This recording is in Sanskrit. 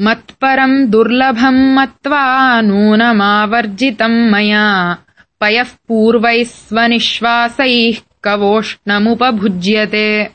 मत्परम् दुर्लभम् मत्वा नूनमावर्जितम् मया। पयः पूर्वैः स्वनिःश्वासैः कवोष्णमुपभुज्यते।